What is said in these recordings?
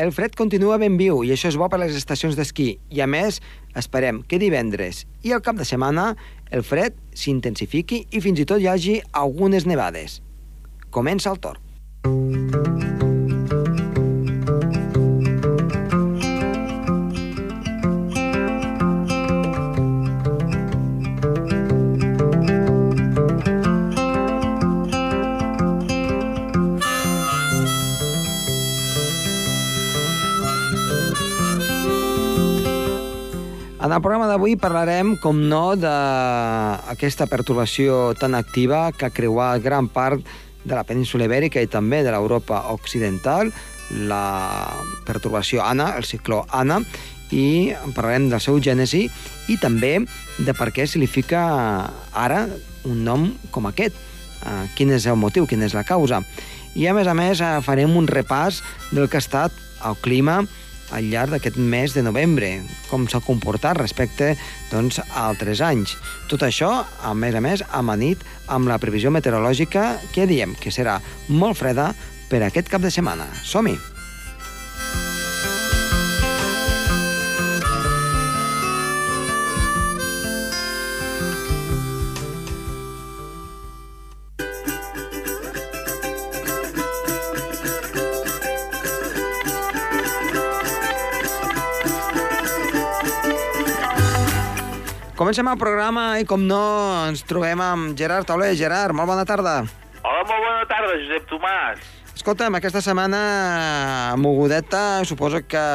el fred continua ben viu i això és bo per a les estacions d'esquí. I a més, esperem que divendres i al cap de setmana el fred s'intensifiqui i fins i tot hi hagi algunes nevades. Comença el torn. En el programa d'avui parlarem, com no, d'aquesta perturbació tan activa que ha creuat gran part de la península ibèrica i també de l'Europa occidental, la perturbació Anna, el cicló Anna, i en parlarem del seu gènesi i també de per què se li fica ara un nom com aquest. Uh, quin és el motiu, quina és la causa. I a més a més farem un repàs del que ha estat el clima al llarg d'aquest mes de novembre, com s'ha comportat respecte doncs, a altres anys. Tot això, a més a més, amanit amb la previsió meteorològica que diem que serà molt freda per aquest cap de setmana. Som-hi! Comencem el programa i, com no, ens trobem amb Gerard Tauler. Gerard, molt bona tarda. Hola, molt bona tarda, Josep Tomàs. Escolta'm, aquesta setmana mogudeta, suposo que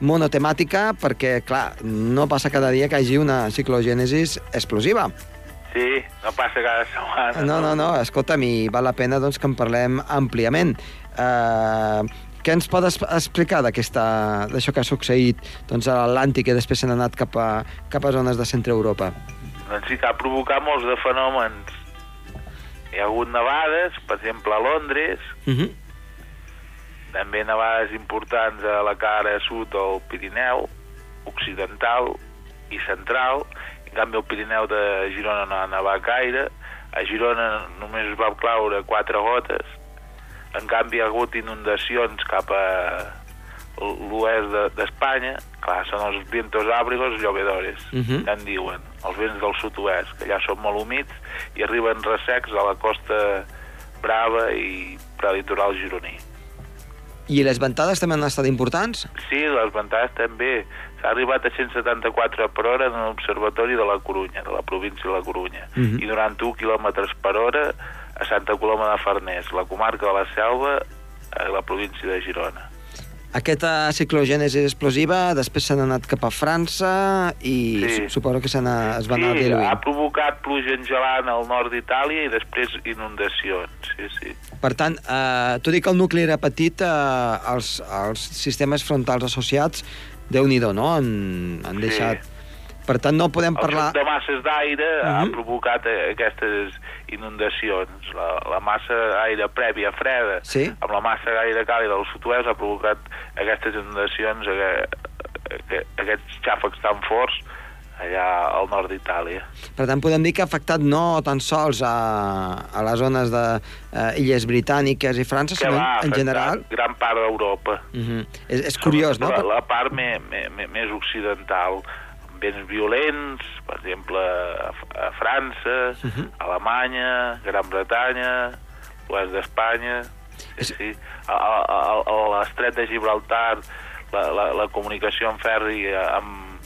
monotemàtica, perquè, clar, no passa cada dia que hi hagi una ciclogènesis explosiva. Sí, no passa cada setmana. No, no, no, escolta'm, i val la pena doncs, que en parlem àmpliament. Uh, què ens podes explicar d'això que ha succeït doncs, a l'Atlàntic i després s'han anat cap a, cap a zones de centre Europa? Doncs sí que ha provocat molts de fenòmens. Hi ha hagut nevades, per exemple, a Londres, Uh -huh. també nevades importants a la cara sud del Pirineu, occidental i central. En canvi, el Pirineu de Girona no ha nevat gaire. A Girona només es va claure quatre gotes. En canvi, hi ha hagut inundacions cap a l'oest de- d'Espanya. Clar, són els vientos ábrigos llovedores, Mhm. que en diuen, els vents del sud-oest, que ja són molt humits i arriben ressecs a la costa brava i prelitoral gironí. I les ventades també han estat importants? Sí, les ventades també. S'ha arribat a 174 per hora en l'Observatori de la Corunya, de la província de la Corunya, Mhm. i 91 km per hora a Santa Coloma de Farners, la comarca de la Selva, a la província de Girona. Aquesta ciclogènesi explosiva després s'han anat cap a França i Sí. suposo que se, es van anar sí, diluint. ha provocat pluja engelant al nord d'Itàlia i després inundacions, sí, sí. Per tant, eh, tot i que el nucli era petit, eh, els, els sistemes frontals associats, déu nhi no? Han, han Sí. deixat... Per tant, no podem El parlar... xoc de masses d'aire ha Mhm. provocat eh, aquestes inundacions. La, la massa d'aire prèvia freda Sí. amb la massa d'aire càlida del sud-oest ha provocat aquestes inundacions, aqu- aqu- aquests xàfecs tan forts allà al nord d'Itàlia. Per tant, podem dir que ha afectat no tan sols a, a les zones de eh, Illes Britàniques i França, Que sinó va en general... gran part d'Europa. Uh -huh. és, és curiós, no? La, la part me, me, me, més occidental, vents violents, per exemple, a, a França, uh Mhm. -huh. Alemanya, Gran Bretanya, l'oest d'Espanya... Sí, sí. A, a, a, a l'estret de Gibraltar, la, la, la comunicació en ferri amb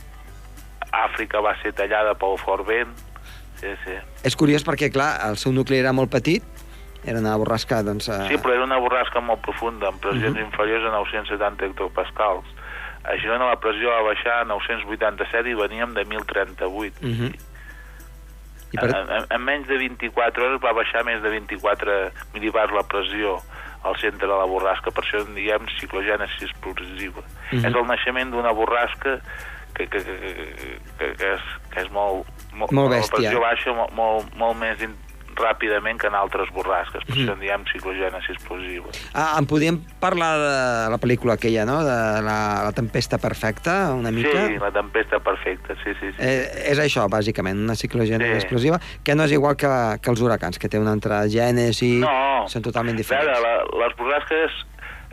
Àfrica va ser tallada pel fort vent. Sí, sí. És curiós perquè, clar, el seu nucli era molt petit, era una borrasca, doncs... Eh... Sí, però era una borrasca molt profunda, amb pressions Mhm. inferiors a 970 hectopascals. A Girona la pressió va baixar a 987 i veníem de 1038. Uh -huh. I per... en, en, en menys de 24 hores va baixar més de 24 mil·libars la pressió al centre de la borrasca, per això en diem ciclogènesi explosiva. Mhm. És el naixement d'una borrasca que, que, que, que, que, és, que és molt, molt, Molt La bèstia. pressió baixa molt, molt, molt més in, ràpidament que en altres borrasques, per Mhm. això en diem ciclogènesi explosiva. Ah, en podíem parlar de la pel·lícula aquella, no?, de la, la tempesta perfecta, una mica? Sí, la tempesta perfecta, sí, sí. sí. Eh, és això, bàsicament, una ciclogènesi Sí. explosiva, que no és igual que, que els huracans, que té una altra gènesi, no, són totalment diferents. veure, la, les borrasques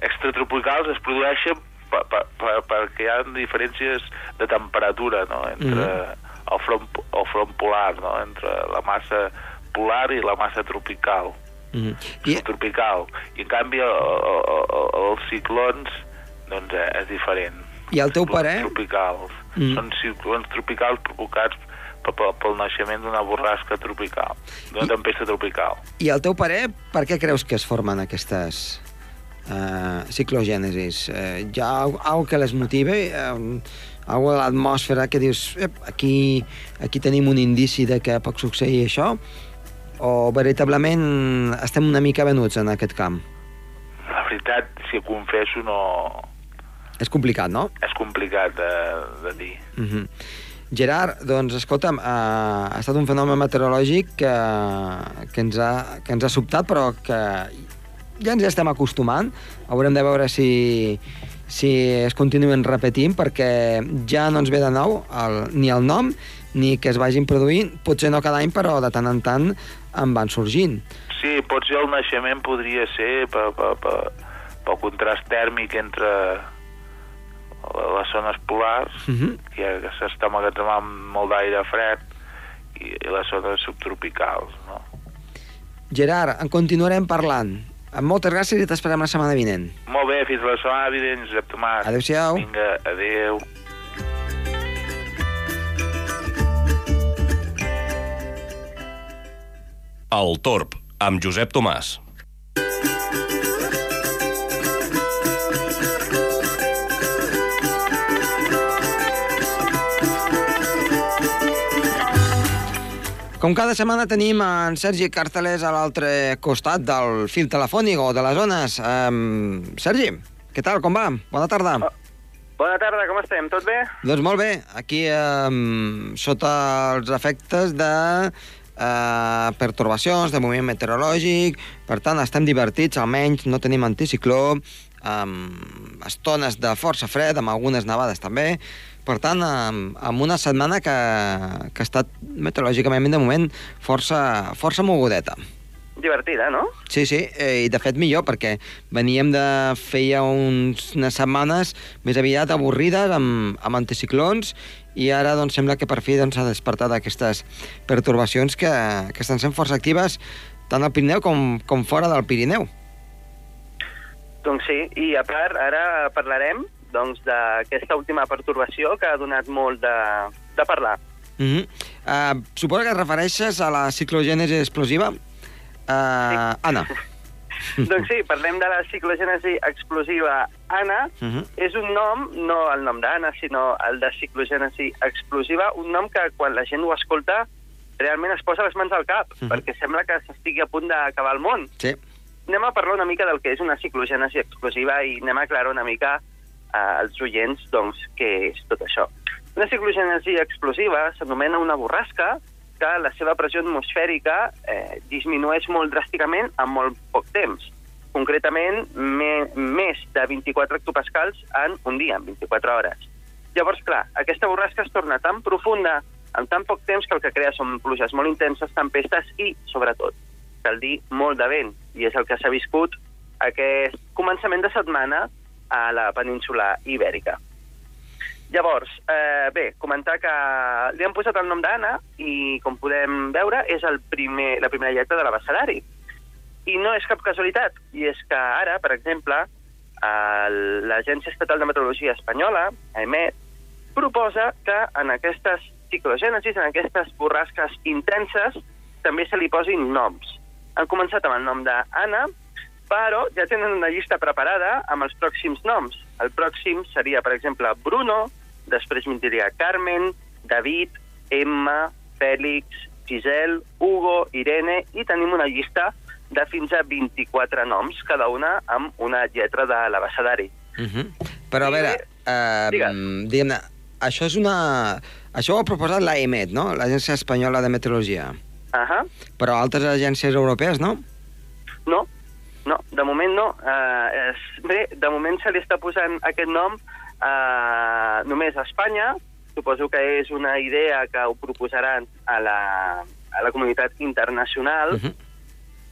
extratropicals es produeixen per, per, per, perquè hi ha diferències de temperatura no? entre Mhm. el, front, el front polar, no? entre la massa polar i la massa tropical, Mm. I, subtropical. I en canvi el, el, el, els ciclons doncs, eh, és diferent. I al teu parer? Tropicals. Mm. Són ciclons tropicals provocats pel, pel, naixement d'una borrasca tropical, d'una tempesta tropical. I al teu parer, per què creus que es formen aquestes uh, ciclogènesis? Uh, hi ha al- algo que les motive? Uh, algo de l'atmosfera que dius, aquí, aquí tenim un indici de que pot succeir això? O veritablement estem una mica venuts en aquest camp? La veritat, si ho confesso, no... És complicat, no? és complicat de, de dir. Uh -huh. Gerard, doncs, escolta'm, uh, ha estat un fenomen meteorològic que, que, ens ha, que ens ha sobtat, però que ja ens estem acostumant. Haurem de veure si, si es continuen repetint, perquè ja no ens ve de nou el, ni el nom ni que es vagin produint, potser no cada any, però de tant en tant en van sorgint. Sí, potser el naixement podria ser per, per, per, pel contrast tèrmic entre les zones polars, Uh -huh. que, que s'està emmagatzemant molt d'aire fred, i, i les zones subtropicals, no? Gerard, en continuarem parlant. Amb moltes gràcies i t'esperem la setmana vinent. Molt bé, fins la setmana vinent, Josep Tomàs. Adéu-siau. Vinga, adéu. El Torb, amb Josep Tomàs. Com cada setmana tenim en Sergi Cartelés a l'altre costat del fil telefònic o de les zones. Um, Sergi, què tal, com va? Bona tarda. Oh. Bona tarda, com estem? Tot bé? Doncs molt bé, aquí um, sota els efectes de uh, pertorbacions, de moviment meteorològic, per tant estem divertits, almenys no tenim anticicló, amb estones de força fred, amb algunes nevades també, per tant, amb, amb una setmana que, que ha estat meteorològicament de moment força, força mogudeta. Divertida, no? Sí, sí, eh, i de fet millor, perquè veníem de feia uns, unes setmanes més aviat avorrides amb, amb anticiclons i ara doncs, sembla que per fi doncs, s'ha despertat aquestes pertorbacions que, que estan sent força actives tant al Pirineu com, com fora del Pirineu. Doncs sí, i a part, ara parlarem doncs, d'aquesta última pertorbació que ha donat molt de, de parlar. Uh -huh. uh, suposo que et refereixes a la ciclogènesi explosiva? Uh, Anna. doncs sí, parlem de la ciclogènesi explosiva Anna. Uh -huh. És un nom, no el nom d'Anna, sinó el de ciclogènesi explosiva, un nom que quan la gent ho escolta realment es posa les mans al cap, Mhm. perquè sembla que s'estigui a punt d'acabar el món. Sí. anem a parlar una mica del que és una ciclogènesi explosiva i anem a aclarar una mica eh, als oients doncs, què és tot això. Una ciclogènesi explosiva s'anomena una borrasca que la seva pressió atmosfèrica eh, disminueix molt dràsticament en molt poc temps. Concretament, me, més de 24 hectopascals en un dia, en 24 hores. Llavors, clar, aquesta borrasca es torna tan profunda en tan poc temps que el que crea són pluges molt intenses, tempestes i, sobretot, cal dir, molt de vent, i és el que s'ha viscut aquest començament de setmana a la península ibèrica. Llavors, eh, bé, comentar que li han posat el nom d'Anna i, com podem veure, és el primer, la primera lletra de l'abecedari. I no és cap casualitat, i és que ara, per exemple, l'Agència Estatal de Meteorologia Espanyola, EMET, proposa que en aquestes ciclogènesis, en aquestes borrasques intenses, també se li posin noms. Han començat amb el nom d'Anna, però ja tenen una llista preparada amb els pròxims noms. El pròxim seria, per exemple, Bruno, després m'hi diria Carmen, David, Emma, Fèlix, Giselle, Hugo, Irene, i tenim una llista de fins a 24 noms, cada una amb una lletra de l'abecedari. Uh -huh. Però a veure, Digues. diguem-ne, això és una... Això ho ha proposat l'AEMET, no? L'Agència Espanyola de Meteorologia. Uh -huh. Però altres agències europees, no? No, no, de moment no. Uh, és, bé, de moment se li està posant aquest nom uh, només a Espanya. Suposo que és una idea que ho proposaran a la, a la comunitat internacional. Uh -huh.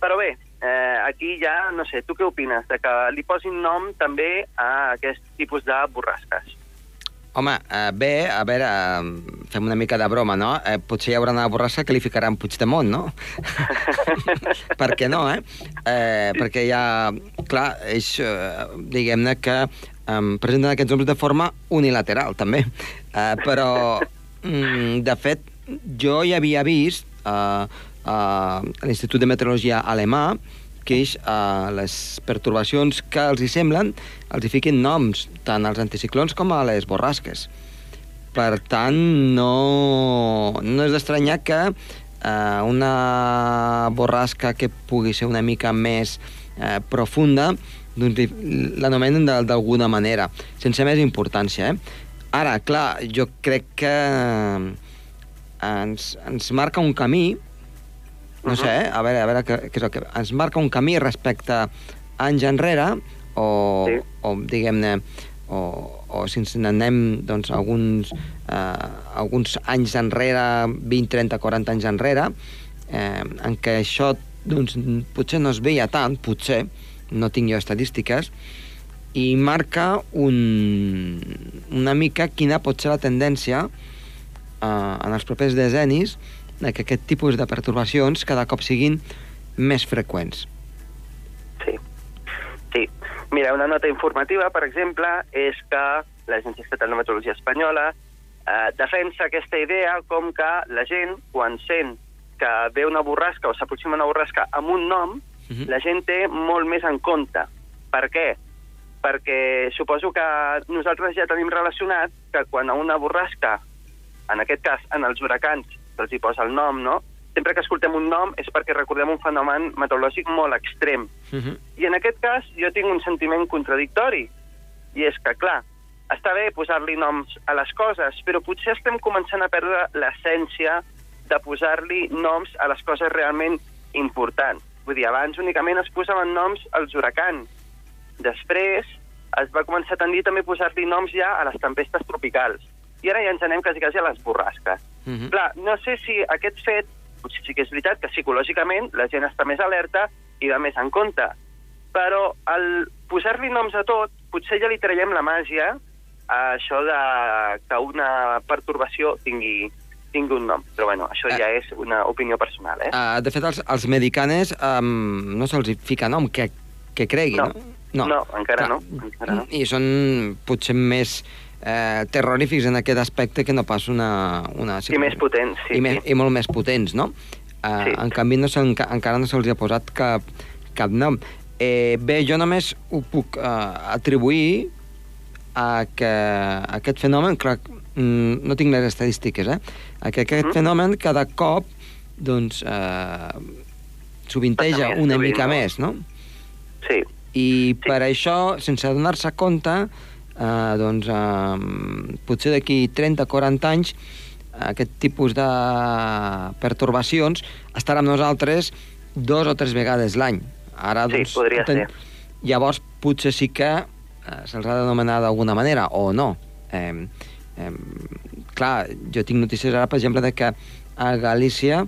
Però bé, eh, aquí ja, no sé, tu què opines de que li posin nom també a aquest tipus de borrasques? Home, eh, bé, a veure, eh, fem una mica de broma, no? Eh, potser hi haurà una borrassa que li ficaran Puigdemont, no? per què no, eh? eh? Perquè ja, clar, és, eh, diguem-ne que eh, presenten aquests noms de forma unilateral, també. Eh, però, mm, de fet, jo ja havia vist eh, eh, a l'Institut de Meteorologia alemà que eh, les pertorbacions que els hi semblen els hi fiquin noms, tant als anticiclons com a les borrasques. Per tant, no, no és d'estranyar que eh, una borrasca que pugui ser una mica més eh, profunda doncs l'anomenen d'alguna manera, sense més importància. Eh? Ara, clar, jo crec que ens, ens marca un camí, no sé, eh? a veure, a veure què, què és el que... Ens marca un camí respecte anys enrere, o, Sí. o diguem-ne, o, o si ens n'anem doncs, alguns, eh, alguns anys enrere, 20, 30, 40 anys enrere, eh, en què això doncs, potser no es veia tant, potser, no tinc jo estadístiques, i marca un, una mica quina pot ser la tendència eh, en els propers decennis de que aquest tipus de pertorbacions cada cop siguin més freqüents. Sí. Sí. Mira, una nota informativa, per exemple, és que l'Agència Estatal de Meteorologia Espanyola eh, defensa aquesta idea com que la gent, quan sent que ve una borrasca o s'aproxima una borrasca amb un nom, Mhm. la gent té molt més en compte. Per què? Perquè suposo que nosaltres ja tenim relacionat que quan a una borrasca, en aquest cas en els huracans, se'ls hi posa el nom, no? Sempre que escoltem un nom és perquè recordem un fenomen meteorològic molt extrem. Uh -huh. I en aquest cas jo tinc un sentiment contradictori. I és que, clar, està bé posar-li noms a les coses, però potser estem començant a perdre l'essència de posar-li noms a les coses realment importants. Vull dir, abans únicament es posaven noms als huracans. Després es va començar a tendir també a posar-li noms ja a les tempestes tropicals. I ara ja ens anem quasi, quasi a les borrasques. Uh -huh. Clar, no sé si aquest fet, potser sí que és veritat que psicològicament la gent està més alerta i va més en compte, però al posar-li noms a tot, potser ja li traiem la màgia a això de que una pertorbació tingui, tingui un nom. Però bueno, això ja és una opinió personal, eh? Uh, de fet, els, els medicanes um, no se'ls fica nom, que, que cregui, no? No. No, encara no, encara no. I són potser més eh, terrorífics en aquest aspecte que no pas una... una I més potents, sí. I, més, sí. i molt més potents, no? Uh, Sí. En canvi, no enca, encara no se'ls ha posat cap, cap nom. Eh, bé, jo només ho puc uh, atribuir a que aquest fenomen, clar, mm, no tinc les estadístiques, eh? A que aquest Mm. fenomen cada cop doncs, eh, sovinteja una sovint, mica no? més, no? Sí, I per això, sense donar-se compte, eh, doncs, eh, potser d'aquí 30-40 anys, aquest tipus de pertorbacions estarà amb nosaltres dos o tres vegades l'any. Ara, Sí, doncs, podria ser. Llavors, potser sí que eh, se'ls ha d'anomenar d'alguna manera, o no. Eh, eh, clar, jo tinc notícies ara, per exemple, de que a Galícia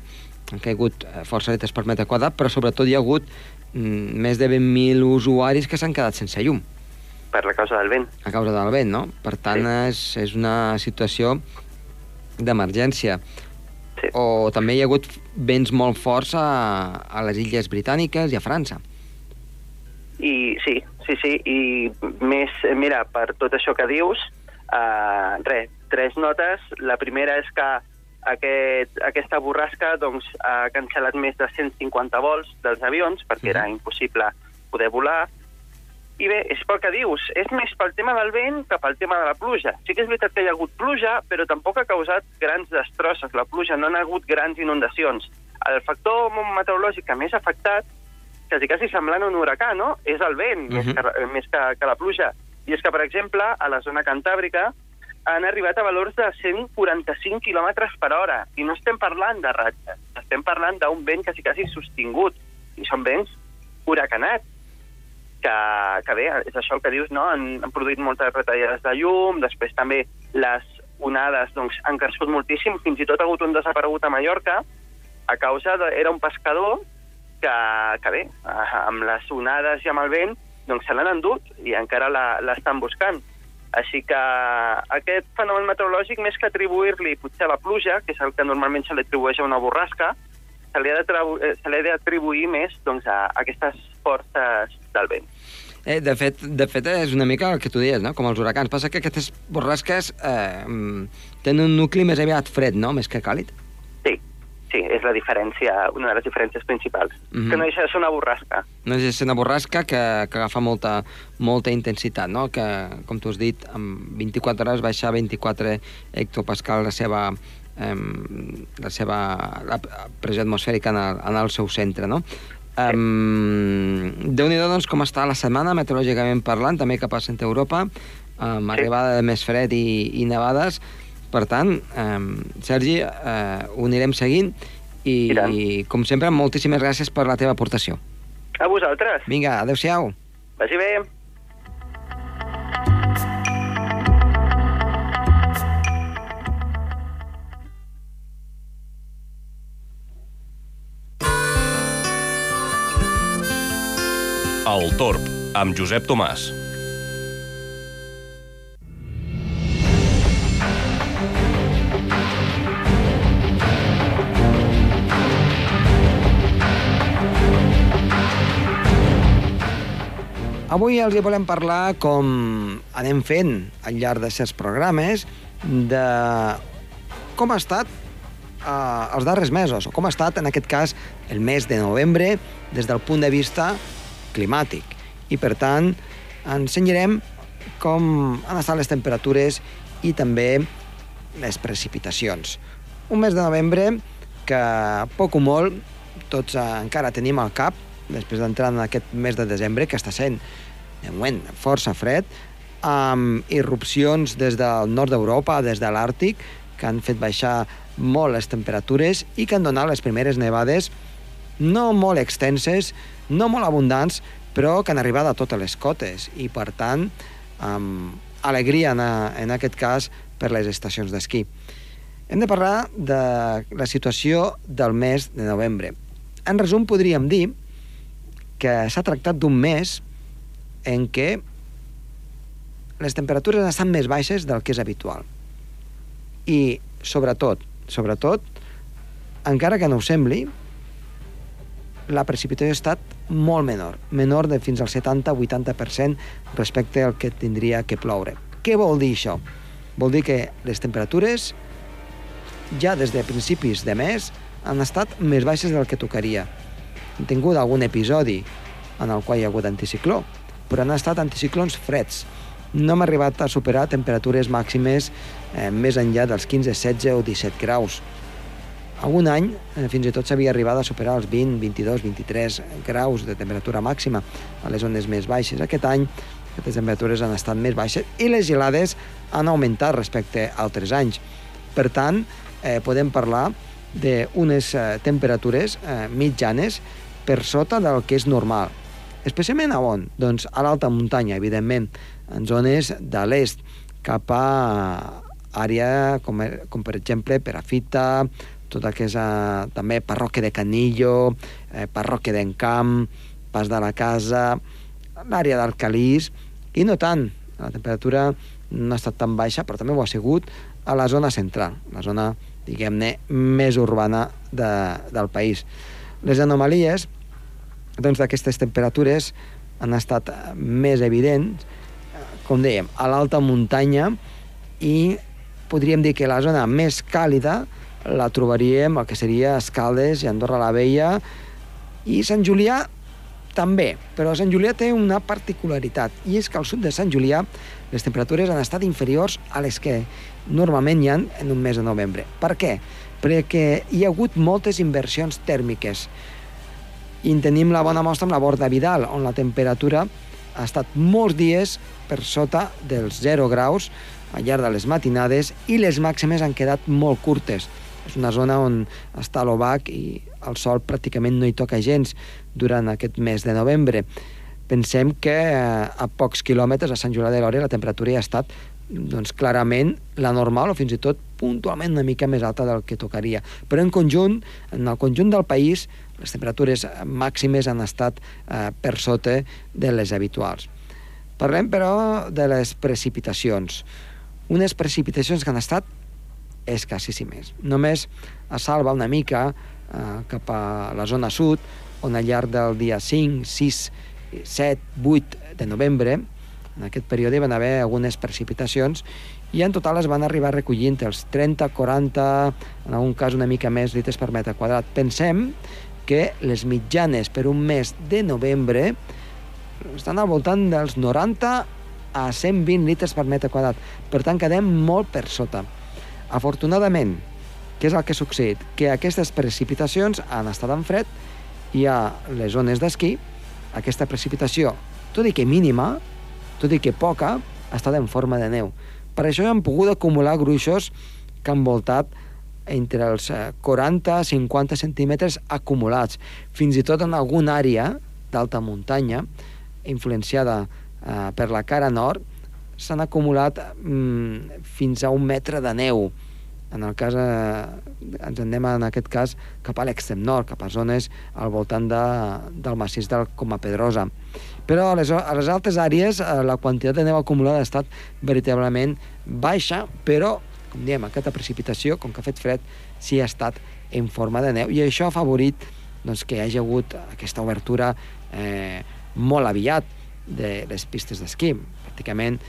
han caigut eh, força litres per metre quadrat, però sobretot hi ha hagut mm, més de 20.000 usuaris que s'han quedat sense llum per la causa del vent. a causa del vent, no? Per tant, Sí. és, és una situació d'emergència. Sí. O també hi ha hagut vents molt forts a, a les illes britàniques i a França. I sí, sí, sí, i més, mira, per tot això que dius, uh, res, tres notes. La primera és que aquest, aquesta borrasca doncs, ha cancel·lat més de 150 vols dels avions perquè Mhm. era impossible poder volar. I bé, és pel que dius, és més pel tema del vent que pel tema de la pluja. Sí que és veritat que hi ha hagut pluja, però tampoc ha causat grans destrosses. La pluja no ha hagut grans inundacions. El factor meteorològic que més ha afectat, quasi quasi semblant a un huracà, no? És el vent, més, Mhm. que, eh, més que, que la pluja. I és que, per exemple, a la zona cantàbrica han arribat a valors de 145 km per hora. I no estem parlant de ratxes, estem parlant d'un vent quasi quasi sostingut. I són vents huracanats que, que bé, és això el que dius, no? Han, han produït moltes retallades de llum, després també les onades doncs, han crescut moltíssim, fins i tot ha hagut un desaparegut a Mallorca, a causa de... Era un pescador que, que bé, amb les onades i amb el vent, doncs se l'han endut i encara la- l'estan buscant. Així que aquest fenomen meteorològic, més que atribuir-li potser a la pluja, que és el que normalment se li atribueix a una borrasca, se li ha eh, d'atribuir més doncs, a aquestes forces del vent. Eh, de, fet, de fet, és una mica el que tu dius, no? com els huracans. Passa que aquestes borrasques eh, mm, tenen un nucli més aviat fred, no?, més que càlid. Sí, sí, és la diferència, una de les diferències principals. Mhm. Que no deixa de ser una borrasca. No és una borrasca que, que agafa molta, molta intensitat, no? que, com tu has dit, en 24 hores baixa a 24 hectopascal la seva, eh, la seva la pressió atmosfèrica en el, en el seu centre. No? Um, Déu-n'hi-do, doncs, com està la setmana, meteorològicament parlant, també cap a Centre Europa, amb Sí. arribada de més fred i, i nevades. Per tant, um, Sergi, uh, ho anirem seguint i, I tant. com sempre, moltíssimes gràcies per la teva aportació. A vosaltres. Vinga, adeu-siau. Vagi bé. El Torb, amb Josep Tomàs. Avui els hi volem parlar, com anem fent al llarg de certs programes, de com ha estat eh, els darrers mesos, o com ha estat, en aquest cas, el mes de novembre, des del punt de vista climàtic. I, per tant, ensenyarem com han estat les temperatures i també les precipitacions. Un mes de novembre que, poc o molt, tots encara tenim al cap, després d'entrar en aquest mes de desembre, que està sent, de moment, força fred, amb irrupcions des del nord d'Europa, des de l'Àrtic, que han fet baixar molt les temperatures i que han donat les primeres nevades no molt extenses, no molt abundants, però que han arribat a totes les cotes i, per tant, amb alegria en, a, en aquest cas per les estacions d'esquí. Hem de parlar de la situació del mes de novembre. En resum, podríem dir que s'ha tractat d'un mes en què les temperatures estan més baixes del que és habitual. I, sobretot, sobretot, encara que no ho sembli, la precipitació ha estat molt menor, menor de fins al 70-80% respecte al que tindria que ploure. Què vol dir això? Vol dir que les temperatures ja des de principis de mes han estat més baixes del que tocaria. Hem tingut algun episodi en el qual hi ha hagut anticicló, però han estat anticiclons freds. No hem arribat a superar temperatures màximes eh, més enllà dels 15, 16 o 17 graus. Algun any eh, fins i tot s'havia arribat a superar els 20, 22, 23 graus de temperatura màxima a les zones més baixes. Aquest any aquestes temperatures han estat més baixes i les gelades han augmentat respecte a altres anys. Per tant, eh, podem parlar d'unes eh, temperatures eh, mitjanes per sota del que és normal. Especialment a on? Doncs a l'alta muntanya, evidentment, en zones de l'est, cap a àrea com, com per exemple Perafita, tota eh, també Parroque de Canillo, eh, Parroque d'Encamp, Pas de la Casa, l'àrea d'Alcalís, i no tant. La temperatura no ha estat tan baixa, però també ho ha sigut a la zona central, la zona, diguem-ne, més urbana de, del país. Les anomalies doncs, d'aquestes temperatures han estat més evidents, eh, com dèiem, a l'alta muntanya i podríem dir que la zona més càlida la trobaríem el que seria Escaldes i Andorra la Vella i Sant Julià també, però Sant Julià té una particularitat i és que al sud de Sant Julià les temperatures han estat inferiors a les que normalment hi ha en un mes de novembre. Per què? Hi ha hagut moltes inversions tèrmiques i en tenim la bona mostra amb la Borda Vidal, on la temperatura ha estat molts dies per sota dels 0 graus al llarg de les matinades i les màximes han quedat molt curtes. És una zona on està l'obac i el sol pràcticament no hi toca gens durant aquest mes de novembre. Pensem que eh, a pocs quilòmetres a Sant Julià de Lòria la temperatura ja ha estat doncs, clarament la normal o fins i tot puntualment una mica més alta del que tocaria. Però en conjunt, en el conjunt del país, les temperatures màximes han estat eh, per sota de les habituals. Parlem, però, de les precipitacions. Unes precipitacions que han estat escassíssimes. Només a salva una mica eh, cap a la zona sud, on al llarg del dia 5, 6, 7, 8 de novembre, en aquest període van haver algunes precipitacions i en total es van arribar recollint els 30, 40, en algun cas una mica més litres per metre quadrat. Pensem que les mitjanes per un mes de novembre estan al voltant dels 90 a 120 litres per metre quadrat. Per tant, quedem molt per sota. Afortunadament, què és el que ha succeït? Que aquestes precipitacions han estat en fred i a les zones d'esquí aquesta precipitació, tot i que mínima, tot i que poca, ha estat en forma de neu. Per això han pogut acumular gruixos que han voltat entre els 40-50 centímetres acumulats. Fins i tot en alguna àrea d'alta muntanya, influenciada eh, per la cara nord, s'han acumulat mm, fins a un metre de neu. En el cas, eh, ens anem en aquest cas cap a l'extrem nord, cap a zones al voltant de, del massís del Coma Pedrosa. Però a les, a les altres àrees eh, la quantitat de neu acumulada ha estat veritablement baixa, però, com diem, aquesta precipitació, com que ha fet fred, sí ha estat en forma de neu, i això ha favorit doncs, que hi hagi hagut aquesta obertura eh, molt aviat de les pistes d'esquí. Pràcticament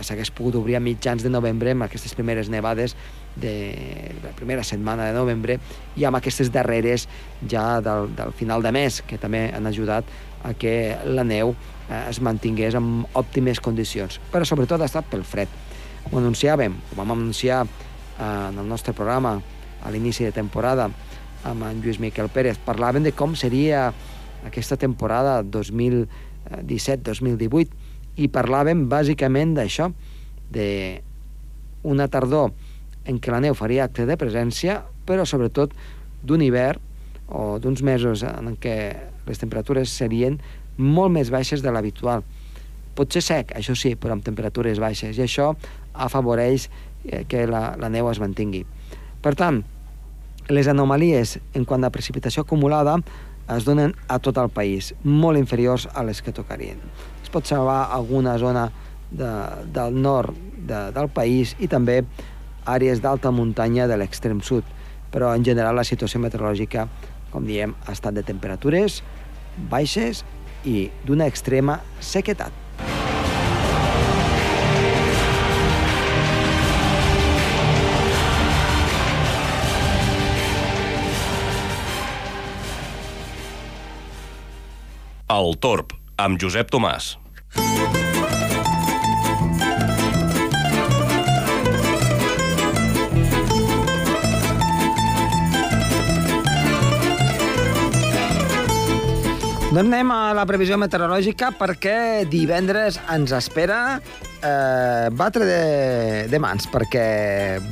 s'hagués pogut obrir a mitjans de novembre amb aquestes primeres nevades de la primera setmana de novembre i amb aquestes darreres ja del, del final de mes, que també han ajudat a que la neu eh, es mantingués en òptimes condicions. Però sobretot ha estat pel fred. Ho anunciàvem, ho vam anunciar eh, en el nostre programa a l'inici de temporada amb en Lluís Miquel Pérez. Parlaven de com seria aquesta temporada 2017-2018 i parlàvem bàsicament d'això, de una tardor en què la neu faria acte de presència, però sobretot d'un hivern o d'uns mesos en què les temperatures serien molt més baixes de l'habitual. Pot ser sec, això sí, però amb temperatures baixes, i això afavoreix eh, que la, la neu es mantingui. Per tant, les anomalies en quant a precipitació acumulada es donen a tot el país, molt inferiors a les que tocarien. Pot salvar alguna zona de, del nord de, del país i també àrees d'alta muntanya de l'extrem sud, però en general la situació meteorològica, com diem, ha estat de temperatures baixes i d'una extrema sequetat. El Torb, amb Josep Tomàs. Doncs anem a la previsió meteorològica perquè divendres ens espera eh, batre de, de mans, perquè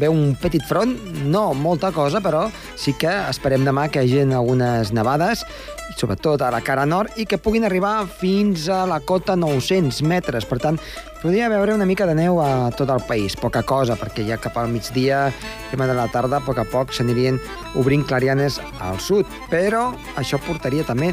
ve un petit front, no molta cosa, però sí que esperem demà que hi hagi algunes nevades, sobretot a la cara nord, i que puguin arribar fins a la cota 900 metres. Per tant, podria veure una mica de neu a tot el país. Poca cosa, perquè ja cap al migdia, tema de la tarda, a poc a poc s'anirien obrint clarianes al sud. Però això portaria també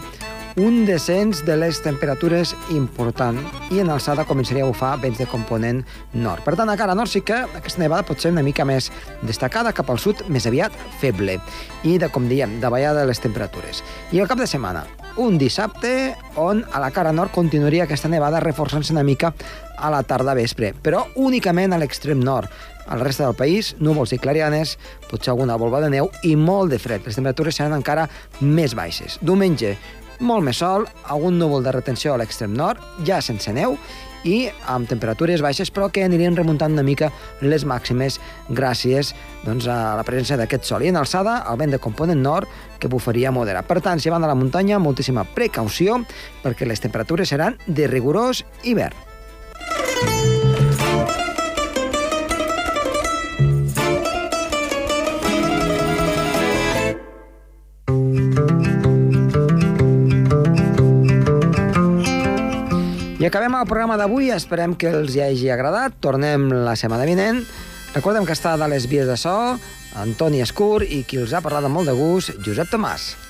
un descens de les temperatures important i en alçada començaria a bufar vents de component nord. Per tant, a cara nord sí que aquesta nevada pot ser una mica més destacada, cap al sud més aviat feble i, de com diem, de ballada de les temperatures. I el cap de setmana, un dissabte on a la cara nord continuaria aquesta nevada reforçant-se una mica a la tarda vespre, però únicament a l'extrem nord. Al reste del país, núvols i clarianes, potser alguna volva de neu i molt de fred. Les temperatures seran encara més baixes. Diumenge, molt més sol, algun núvol de retenció a l'extrem nord, ja sense neu, i amb temperatures baixes, però que anirien remuntant una mica les màximes gràcies doncs, a la presència d'aquest sol. I en alçada, el vent de component nord, que bufaria moderat. Per tant, si van a la muntanya, moltíssima precaució, perquè les temperatures seran de rigorós hivern. Acabem el programa d'avui, esperem que els hi hagi agradat. Tornem la setmana vinent. Recordem que està de les vies de so Antoni Escur i qui els ha parlat amb molt de gust, Josep Tomàs.